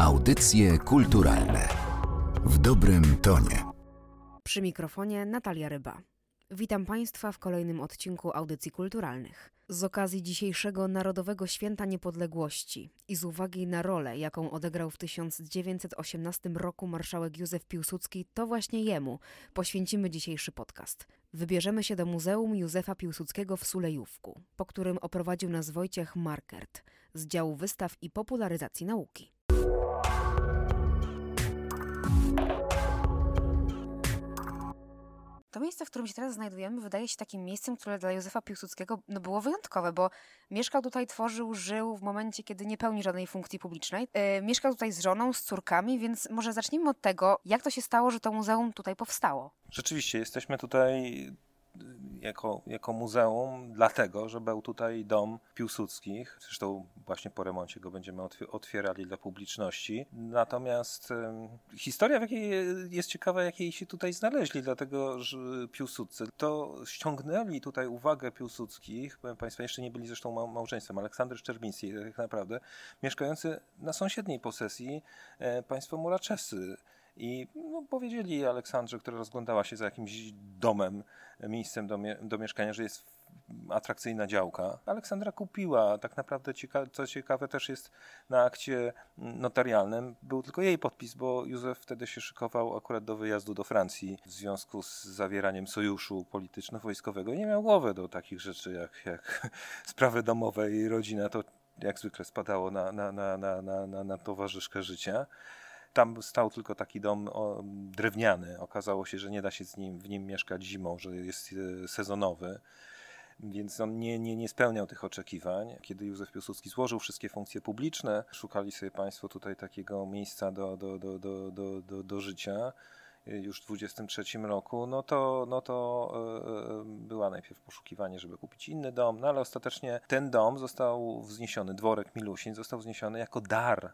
Audycje kulturalne w dobrym tonie. Przy mikrofonie Natalia Ryba. Witam Państwa w kolejnym odcinku Audycji Kulturalnych. Z okazji dzisiejszego Narodowego Święta Niepodległości i z uwagi na rolę, jaką odegrał w 1918 roku marszałek Józef Piłsudski, to właśnie jemu poświęcimy dzisiejszy podcast. Wybierzemy się do Muzeum Józefa Piłsudskiego w Sulejówku, po którym oprowadził nas Wojciech Markert z działu wystaw i popularyzacji nauki. Miejsce, w którym się teraz znajdujemy, wydaje się takim miejscem, które dla Józefa Piłsudskiego no, było wyjątkowe, bo mieszkał tutaj, tworzył, żył w momencie, kiedy nie pełni żadnej funkcji publicznej. E, mieszkał tutaj z żoną, z córkami, więc może zacznijmy od tego, jak to się stało, że to muzeum tutaj powstało. Rzeczywiście, jesteśmy tutaj jako, jako muzeum, dlatego, że był tutaj dom Piłsudskich. Zresztą właśnie po remoncie go będziemy otwierali dla publiczności. Natomiast historia w jakiej jest ciekawa, jakiej się tutaj znaleźli, dlatego że Piłsudcy to ściągnęli tutaj uwagę Piłsudskich, powiem Państwa, jeszcze nie byli zresztą małżeństwem, Aleksander Szczerbiński tak naprawdę, mieszkający na sąsiedniej posesji e, państwo Muraczesy. I no, powiedzieli Aleksandrze, która rozglądała się za jakimś domem, miejscem do, do mieszkania, że jest atrakcyjna działka. Aleksandra kupiła. Tak naprawdę, cieka co ciekawe, też jest na akcie notarialnym. Był tylko jej podpis, bo Józef wtedy się szykował akurat do wyjazdu do Francji w związku z zawieraniem sojuszu polityczno-wojskowego. Nie miał głowy do takich rzeczy jak, jak sprawy domowe i rodzina. To jak zwykle spadało na, na, na, na, na, na towarzyszkę życia. Tam stał tylko taki dom drewniany. Okazało się, że nie da się z nim, w nim mieszkać zimą, że jest e, sezonowy. Więc on nie, nie, nie spełniał tych oczekiwań. Kiedy Józef Piłsudski złożył wszystkie funkcje publiczne, szukali sobie Państwo tutaj takiego miejsca do, do, do, do, do, do, do życia e, już w 23 roku, no to, no to yy, była najpierw poszukiwanie, żeby kupić inny dom, no ale ostatecznie ten dom został wzniesiony, dworek Milusin został wzniesiony jako dar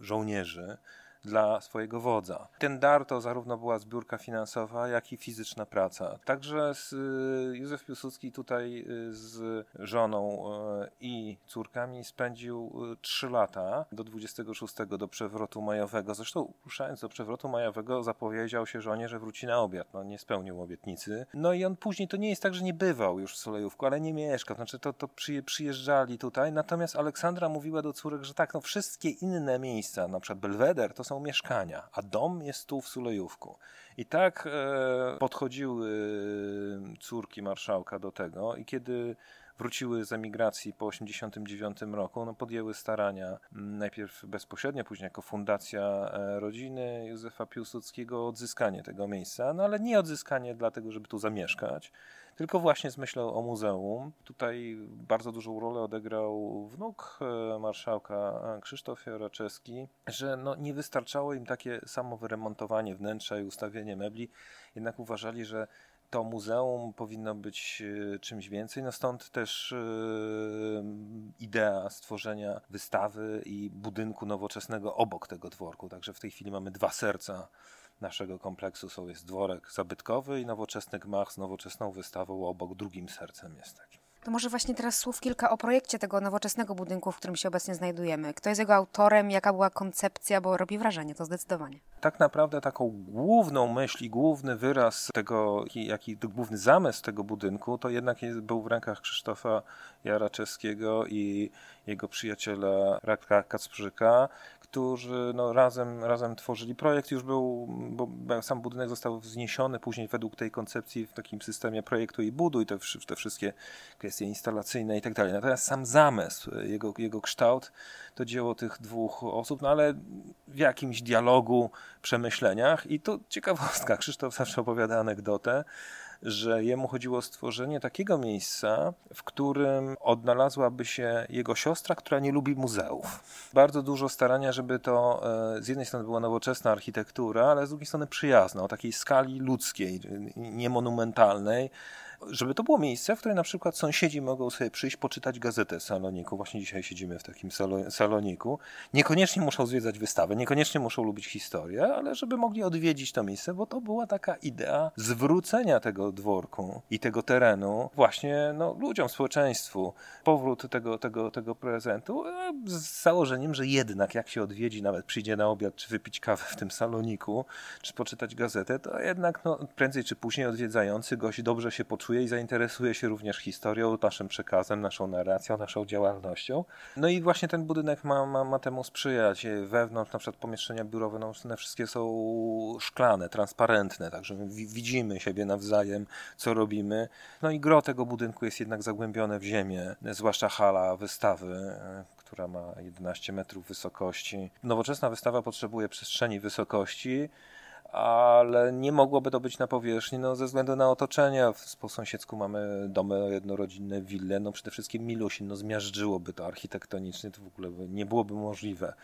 żołnierzy dla swojego wodza. Ten dar to zarówno była zbiórka finansowa, jak i fizyczna praca. Także y, Józef Piłsudski tutaj y, z żoną y, i córkami spędził trzy lata do 26 do przewrotu majowego. Zresztą ruszając do przewrotu majowego zapowiedział się żonie, że wróci na obiad. No nie spełnił obietnicy. No i on później, to nie jest tak, że nie bywał już w Solejówku, ale nie mieszkał. Znaczy to, to przyjeżdżali tutaj. Natomiast Aleksandra mówiła do córek, że tak, no wszystkie inne miejsca, na przykład Belweder, to są mieszkania, a dom jest tu w Sulejówku. I tak e, podchodziły córki marszałka do tego i kiedy wróciły z emigracji po 1989 roku, no podjęły starania najpierw bezpośrednio, później jako fundacja e, rodziny Józefa Piłsudskiego o odzyskanie tego miejsca, no ale nie odzyskanie dlatego, żeby tu zamieszkać, tylko właśnie z myślą o muzeum. Tutaj bardzo dużą rolę odegrał wnuk e, marszałka Krzysztof Jaraczewski, że no nie wystarczało im takie samo wyremontowanie wnętrza i ustawienie mebli, jednak uważali, że to muzeum powinno być e, czymś więcej. No stąd też yy, idea stworzenia wystawy i budynku nowoczesnego obok tego dworku. Także w tej chwili mamy dwa serca naszego kompleksu. Są jest dworek zabytkowy i nowoczesny gmach z nowoczesną wystawą obok drugim sercem jest taki. To może właśnie teraz słów kilka o projekcie tego nowoczesnego budynku, w którym się obecnie znajdujemy. Kto jest jego autorem, jaka była koncepcja, bo robi wrażenie, to zdecydowanie. Tak naprawdę taką główną myśl i główny wyraz tego, jaki główny zamysł tego budynku, to jednak jest, był w rękach Krzysztofa Jaraczewskiego i jego przyjaciela Radka Kacprzyka, którzy no, razem, razem tworzyli projekt. Już był, bo sam budynek został wzniesiony później według tej koncepcji w takim systemie projektu i buduj, te, te wszystkie kwestie instalacyjne i tak dalej. Natomiast sam zamysł, jego, jego kształt to dzieło tych dwóch osób, no ale w jakimś dialogu, przemyśleniach. I to ciekawostka. Krzysztof zawsze opowiada anegdotę, że jemu chodziło o stworzenie takiego miejsca, w którym odnalazłaby się jego siostra, która nie lubi muzeów. Bardzo dużo starania, żeby to e, z jednej strony była nowoczesna architektura, ale z drugiej strony przyjazna, o takiej skali ludzkiej, niemonumentalnej, żeby to było miejsce, w którym na przykład sąsiedzi mogą sobie przyjść, poczytać gazetę z saloniku. Właśnie dzisiaj siedzimy w takim saloniku. Niekoniecznie muszą zwiedzać wystawę, niekoniecznie muszą lubić historię, ale żeby mogli odwiedzić to miejsce, bo to była taka idea zwrócenia tego dworku i tego terenu właśnie no, ludziom, społeczeństwu. Powrót tego, tego, tego prezentu z założeniem, że jednak jak się odwiedzi, nawet przyjdzie na obiad, czy wypić kawę w tym saloniku, czy poczytać gazetę, to jednak no, prędzej czy później odwiedzający gość dobrze się poczuje i zainteresuje się również historią, naszym przekazem, naszą narracją, naszą działalnością. No i właśnie ten budynek ma, ma, ma temu sprzyjać. Wewnątrz na przykład pomieszczenia biurowe, no, one wszystkie są szklane, transparentne, także widzimy siebie nawzajem, co robimy. No i gro tego budynku jest jednak zagłębione w ziemię, zwłaszcza hala wystawy, która ma 11 metrów wysokości. Nowoczesna wystawa potrzebuje przestrzeni wysokości, ale nie mogłoby to być na powierzchni no, ze względu na otoczenie. Po sąsiedzku mamy domy jednorodzinne, wille, no przede wszystkim Milusin, no zmiażdżyłoby to architektonicznie, to w ogóle nie byłoby możliwe,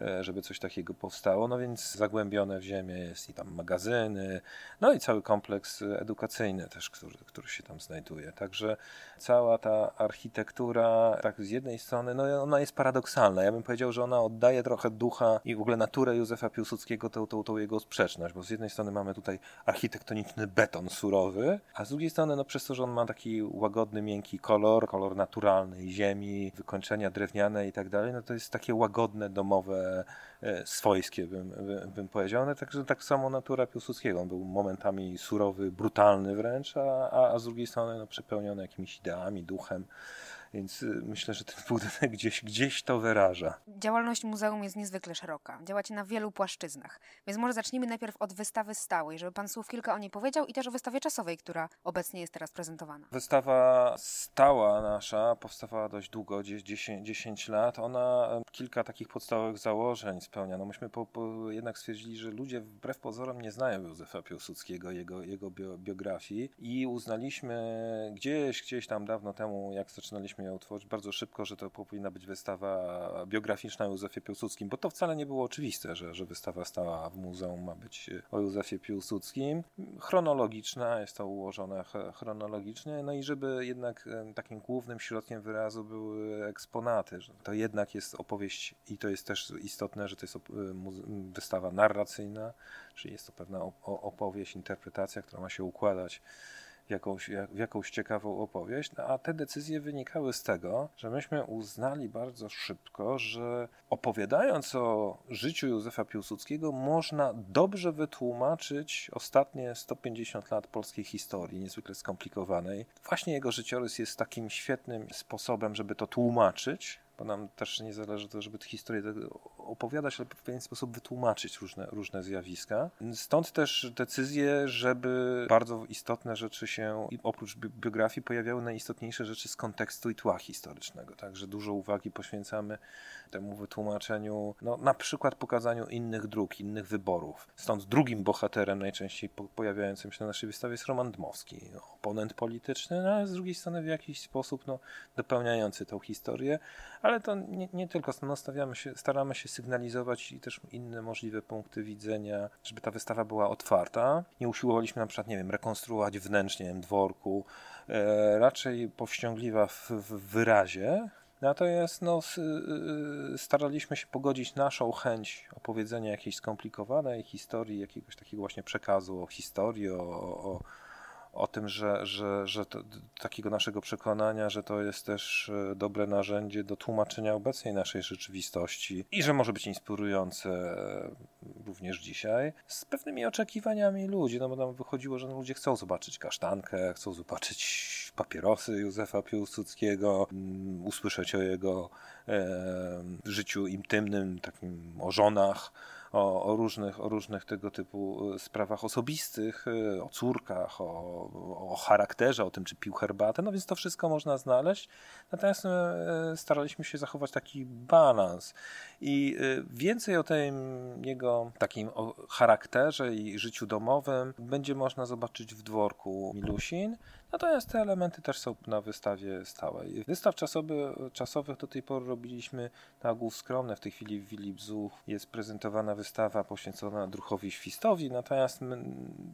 e, żeby coś takiego powstało, no więc zagłębione w ziemię jest i tam magazyny, no i cały kompleks edukacyjny też, który, który się tam znajduje. Także cała ta architektura, tak z jednej strony, no ona jest paradoksalna. Ja bym powiedział, że ona oddaje trochę ducha i w ogóle naturę Józefa Piłsudskiego, tą, tą, tą jego sprzeczność bo z jednej strony mamy tutaj architektoniczny beton surowy, a z drugiej strony, no przez to, że on ma taki łagodny, miękki kolor, kolor naturalnej ziemi, wykończenia drewniane i tak dalej, no to jest takie łagodne, domowe, e, swojskie, bym, bym powiedział. No, także tak samo natura Piłsudskiego. On był momentami surowy, brutalny wręcz, a, a, a z drugiej strony no, przepełniony jakimiś ideami, duchem. Więc y, myślę, że ten budynek gdzieś, gdzieś to wyraża. Działalność muzeum jest niezwykle szeroka. Działacie na wielu płaszczyznach. Więc może zacznijmy najpierw od wystawy stałej, żeby pan słów kilka o niej powiedział i też o wystawie czasowej, która obecnie jest teraz prezentowana. Wystawa stała nasza powstawała dość długo, 10, 10 lat. Ona kilka takich podstawowych założeń spełnia. No myśmy po, po jednak stwierdzili, że ludzie wbrew pozorom nie znają Józefa Piłsudskiego, jego, jego biografii i uznaliśmy gdzieś, gdzieś tam dawno temu, jak zaczynaliśmy utworzyć bardzo szybko, że to powinna być wystawa biograficzna o Józefie Piłsudskim, bo to wcale nie było oczywiste, że, że wystawa stała w muzeum ma być o Józefie Piłsudskim. Chronologiczna, jest to ułożone chronologicznie, no i żeby jednak takim głównym środkiem wyrazu były eksponaty, że to jednak jest opowieść i to jest też istotne, że to jest wystawa narracyjna, czyli jest to pewna opowieść, interpretacja, która ma się układać jakąś, w jakąś ciekawą opowieść, no, a te decyzje wynikały z tego, że myśmy uznali bardzo szybko, że opowiadając o życiu Józefa Piłsudskiego można dobrze wytłumaczyć ostatnie 150 lat polskiej historii, niezwykle skomplikowanej. Właśnie jego życiorys jest takim świetnym sposobem, żeby to tłumaczyć, bo nam też nie zależy to, żeby historię opowiadać, ale w pewien sposób wytłumaczyć różne, różne zjawiska. Stąd też decyzje, żeby bardzo istotne rzeczy się, oprócz biografii, pojawiały najistotniejsze rzeczy z kontekstu i tła historycznego. Także dużo uwagi poświęcamy temu wytłumaczeniu, no, na przykład pokazaniu innych dróg, innych wyborów. Stąd drugim bohaterem najczęściej pojawiającym się na naszej wystawie jest Roman Dmowski, oponent polityczny, no, ale z drugiej strony w jakiś sposób no, dopełniający tą historię, ale to nie, nie tylko, no, się, staramy się sygnalizować i też inne możliwe punkty widzenia, żeby ta wystawa była otwarta. Nie usiłowaliśmy na przykład, nie wiem, rekonstruować wnętrznie dworku, e, raczej powściągliwa w, w wyrazie, Natomiast no, y, staraliśmy się pogodzić naszą chęć opowiedzenia jakiejś skomplikowanej historii, jakiegoś takiego właśnie przekazu o historii, o, o, o tym, że, że, że to, takiego naszego przekonania, że to jest też e, dobre narzędzie do tłumaczenia obecnej naszej rzeczywistości i że może być inspirujące e, również dzisiaj, z pewnymi oczekiwaniami ludzi, no bo nam wychodziło, że ludzie chcą zobaczyć kasztankę, chcą zobaczyć papierosy Józefa Piłsudskiego, mm, usłyszeć o jego e, życiu intymnym, takim o żonach, o, o, różnych, o różnych tego typu e, sprawach osobistych, e, o córkach, o, o charakterze, o tym, czy pił herbatę, no więc to wszystko można znaleźć. Natomiast e, staraliśmy się zachować taki balans i więcej o tym jego takim charakterze i życiu domowym będzie można zobaczyć w dworku Milusin. Natomiast te elementy też są na wystawie stałej. Wystaw czasowy, czasowych do tej pory robiliśmy na ogół skromne. W tej chwili w Wilipzu jest prezentowana wystawa poświęcona Druchowi Świstowi, natomiast my,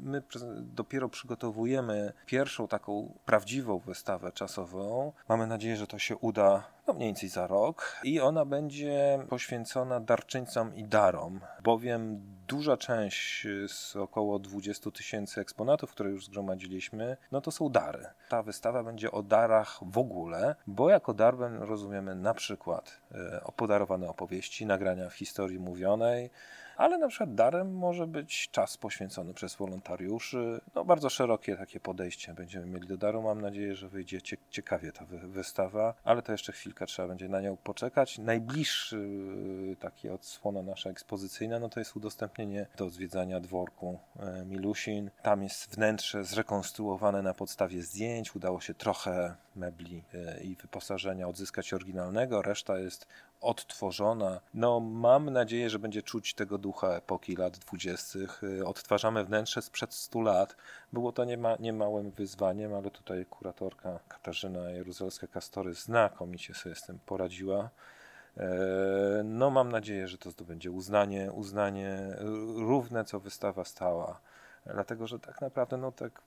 my dopiero przygotowujemy pierwszą taką prawdziwą wystawę czasową. Mamy nadzieję, że to się uda no mniej więcej za rok i ona będzie poświęcona darczyńcom i darom, bowiem duża część z około 20 tysięcy eksponatów, które już zgromadziliśmy, no to są dary. Ta wystawa będzie o darach w ogóle, bo jako dar rozumiemy na przykład e, podarowane opowieści, nagrania w historii mówionej, ale na przykład darem może być czas poświęcony przez wolontariuszy. No, bardzo szerokie takie podejście będziemy mieli do daru. Mam nadzieję, że wyjdzie ciekawie ta wystawa, ale to jeszcze chwilkę trzeba będzie na nią poczekać. Najbliższy y, taki odsłona nasza ekspozycyjna, no to jest udostępnienie do zwiedzania dworku e, Milusin. Tam jest wnętrze zrekonstruowane na podstawie zdjęć. Udało się trochę mebli e, i wyposażenia odzyskać oryginalnego, reszta jest odtworzona. No, mam nadzieję, że będzie czuć tego ducha epoki lat dwudziestych. E, odtwarzamy wnętrze sprzed 100 lat. Było to niema, niemałym wyzwaniem, ale tutaj kuratorka Katarzyna Jaruzelska-Kastory znakomicie sobie z tym poradziła. E, no, mam nadzieję, że to zdobędzie uznanie, uznanie równe, co wystawa stała. Dlatego, że tak naprawdę, no tak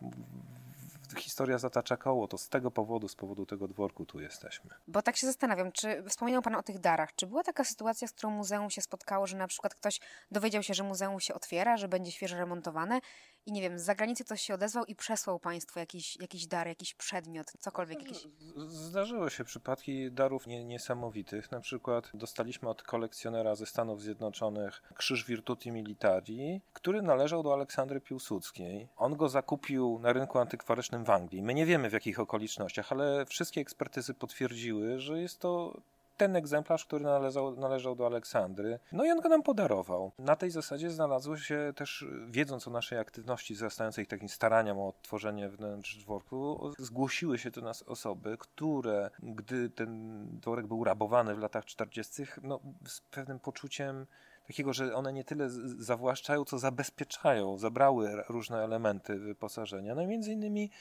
historia zatacza koło, to z tego powodu, z powodu tego dworku tu jesteśmy. Bo tak się zastanawiam, czy wspomniał Pan o tych darach, czy była taka sytuacja, z którą muzeum się spotkało, że na przykład ktoś dowiedział się, że muzeum się otwiera, że będzie świeżo remontowane i nie wiem, z zagranicy ktoś się odezwał i przesłał Państwu jakiś, jakiś dar, jakiś przedmiot, cokolwiek. Jakiś... Zdarzyły się przypadki darów nie, niesamowitych. Na przykład dostaliśmy od kolekcjonera ze Stanów Zjednoczonych krzyż Virtuti Militari, który należał do Aleksandry Piłsudskiej. On go zakupił na rynku antykwarycznym w Anglii. My nie wiemy w jakich okolicznościach, ale wszystkie ekspertyzy potwierdziły, że jest to ten egzemplarz, który należał, należał do Aleksandry. No i on go nam podarował. Na tej zasadzie znalazło się też, wiedząc o naszej aktywności wzrastającej takim staraniom o odtworzenie wnętrz dworku, zgłosiły się do nas osoby, które, gdy ten dworek był rabowany w latach 40., no, z pewnym poczuciem takiego, że one nie tyle zawłaszczają, co zabezpieczają, zabrały różne elementy wyposażenia. No między innymi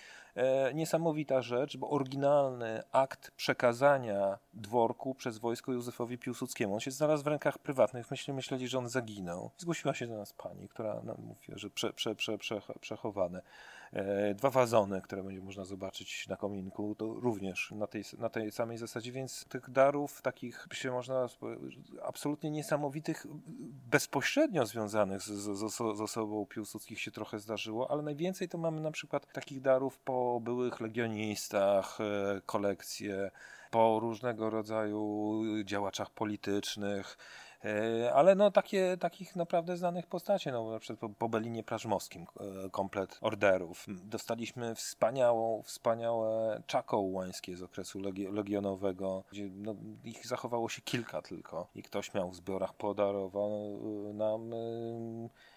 niesamowita rzecz, bo oryginalny akt przekazania dworku przez wojsko Józefowi Piłsudskiemu, on się znalazł w rękach prywatnych, myśleli, myśleli że on zaginął. Zgłosiła się do nas pani, która no, mówiła, że prze, prze, prze, przechowane. E, dwa wazony, które będzie można zobaczyć na kominku, to również na tej, na tej samej zasadzie, więc tych darów takich się można absolutnie niesamowitych, bezpośrednio związanych z, z, z osobą Piłsudskich się trochę zdarzyło, ale najwięcej to mamy na przykład takich darów po byłych legionistach, e, kolekcje, po różnego rodzaju działaczach politycznych, E, ale no takie, takich naprawdę znanych postaci, no na przykład po, po Belinie Prażmowskim e, komplet orderów. Dostaliśmy wspaniałą, wspaniałe czakołłańskie z okresu legionowego, gdzie no, ich zachowało się kilka tylko i ktoś miał w zbiorach podarował nam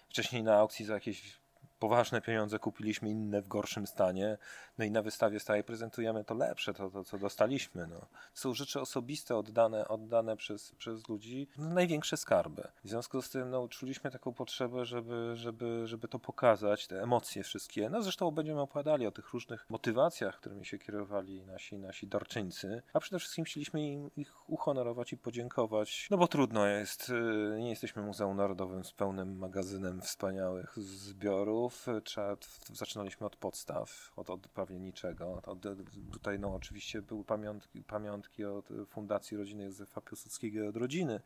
wcześniej na aukcji za jakieś poważne pieniądze kupiliśmy inne w gorszym stanie, no i na wystawie stałej prezentujemy to lepsze, to, to co dostaliśmy. No. Są rzeczy osobiste oddane, oddane przez, przez ludzi, no, największe skarby. W związku z tym no, czuliśmy taką potrzebę, żeby, żeby, żeby to pokazać, te emocje wszystkie. No zresztą będziemy opowiadali o tych różnych motywacjach, którymi się kierowali nasi, nasi darczyńcy, a przede wszystkim chcieliśmy im, ich uhonorować i podziękować, no bo trudno jest, y, nie jesteśmy Muzeum Narodowym z pełnym magazynem wspaniałych zbiorów, Trzeba, zaczynaliśmy od podstaw, od, od prawie niczego. tutaj no, oczywiście były pamiątki, pamiątki od Fundacji Rodziny Józefa Piłsudskiego od rodziny,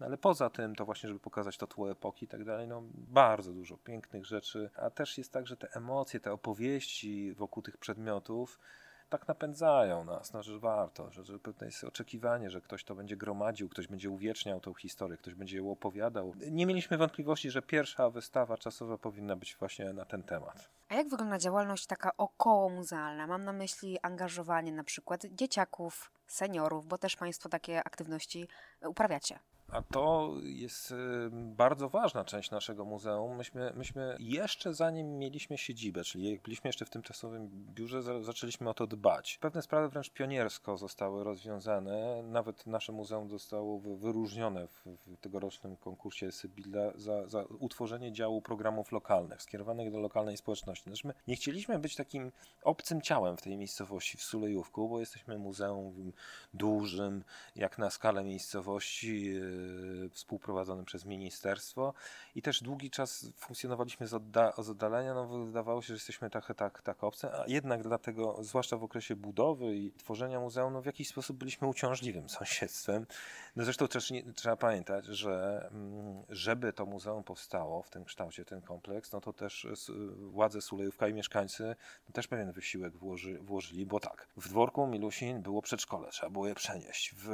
no, ale poza tym to właśnie, żeby pokazać to tło epoki i tak dalej, no bardzo dużo pięknych rzeczy, a też jest tak, że te emocje, te opowieści wokół tych przedmiotów tak napędzają nas, no, że warto, że, że pewne jest oczekiwanie, że ktoś to będzie gromadził, ktoś będzie uwieczniał tą historię, ktoś będzie ją opowiadał. Nie mieliśmy wątpliwości, że pierwsza wystawa czasowa powinna być właśnie na ten temat. A jak wygląda działalność taka około muzealna? Mam na myśli angażowanie na przykład dzieciaków, seniorów, bo też Państwo takie aktywności uprawiacie. A to jest y, bardzo ważna część naszego muzeum. Myśmy, myśmy jeszcze zanim mieliśmy siedzibę, czyli jak byliśmy jeszcze w tymczasowym biurze, zaczęliśmy o to dbać. Pewne sprawy wręcz pioniersko zostały rozwiązane. Nawet nasze muzeum zostało wyróżnione w, w tegorocznym konkursie Sybilla za, za utworzenie działu programów lokalnych, skierowanych do lokalnej społeczności. Znaczy my nie chcieliśmy być takim obcym ciałem w tej miejscowości w Sulejówku, bo jesteśmy muzeum dużym, jak na skalę miejscowości y, Y, współprowadzonym przez ministerstwo i też długi czas funkcjonowaliśmy z, odda- z oddalenia, no wydawało się, że jesteśmy tak, tak, tak obce, a jednak dlatego, zwłaszcza w okresie budowy i tworzenia muzeum, no w jakiś sposób byliśmy uciążliwym sąsiedztwem. No zresztą też nie, trzeba pamiętać, że mm, żeby to muzeum powstało w tym kształcie, ten kompleks, no to też władze Sulejówka i mieszkańcy no też pewien wysiłek włoży, włożyli, bo tak, w dworku Milusin było przedszkole, trzeba było je przenieść. W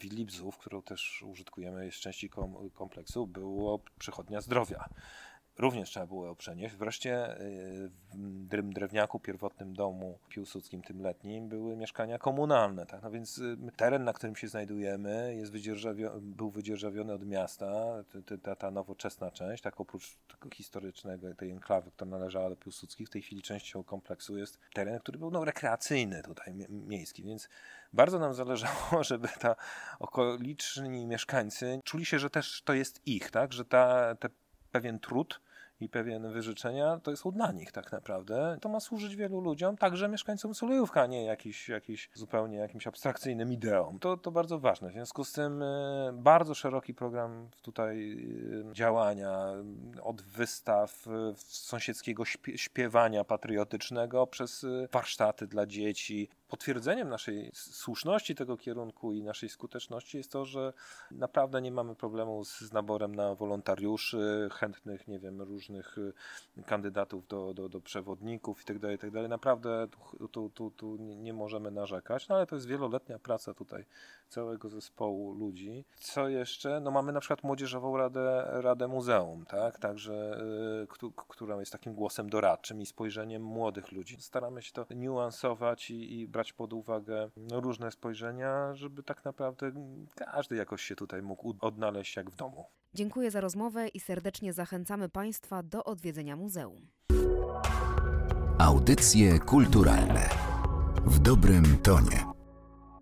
Willi Bzów, którą też użytkujemy jest części kompleksu, było przychodnia zdrowia również trzeba było ją przenieść. Wreszcie y, w drewniaku, pierwotnym domu piłsudskim, tym letnim, były mieszkania komunalne. Tak? No więc y, teren, na którym się znajdujemy, jest wydzierżawio był wydzierżawiony od miasta, ta, ta nowoczesna część, tak oprócz tego historycznego, tej enklawy, która należała do Piłsudskich, w tej chwili częścią kompleksu jest teren, który był no, rekreacyjny tutaj, miejski, więc bardzo nam zależało, żeby ta okoliczni mieszkańcy czuli się, że też to jest ich, tak? że ta, te pewien trud i pewien wyrzeczenia, to są dla nich tak naprawdę. To ma służyć wielu ludziom, także mieszkańcom Sulejówka, nie jakiś, jakiś zupełnie jakimś abstrakcyjnym ideom. To, to bardzo ważne. W związku z tym e, bardzo szeroki program tutaj e, działania, od wystaw, sąsiedzkiego śpiewania patriotycznego przez warsztaty dla dzieci, potwierdzeniem naszej słuszności tego kierunku i naszej skuteczności jest to, że naprawdę nie mamy problemu z naborem na wolontariuszy, chętnych, nie wiem, różnych y, kandydatów do, do, do przewodników itd., tak itd. Tak naprawdę tu, tu, tu, tu nie możemy narzekać, no ale to jest wieloletnia praca tutaj całego zespołu ludzi. Co jeszcze? No mamy na przykład Młodzieżową Radę, Radę Muzeum, tak? Także, y, która jest takim głosem doradczym i spojrzeniem młodych ludzi. Staramy się to niuansować i, i brać pod uwagę różne spojrzenia, żeby tak naprawdę każdy jakoś się tutaj mógł odnaleźć jak w domu. Dziękuję za rozmowę i serdecznie zachęcamy Państwa do odwiedzenia muzeum. Audycje kulturalne w dobrym tonie.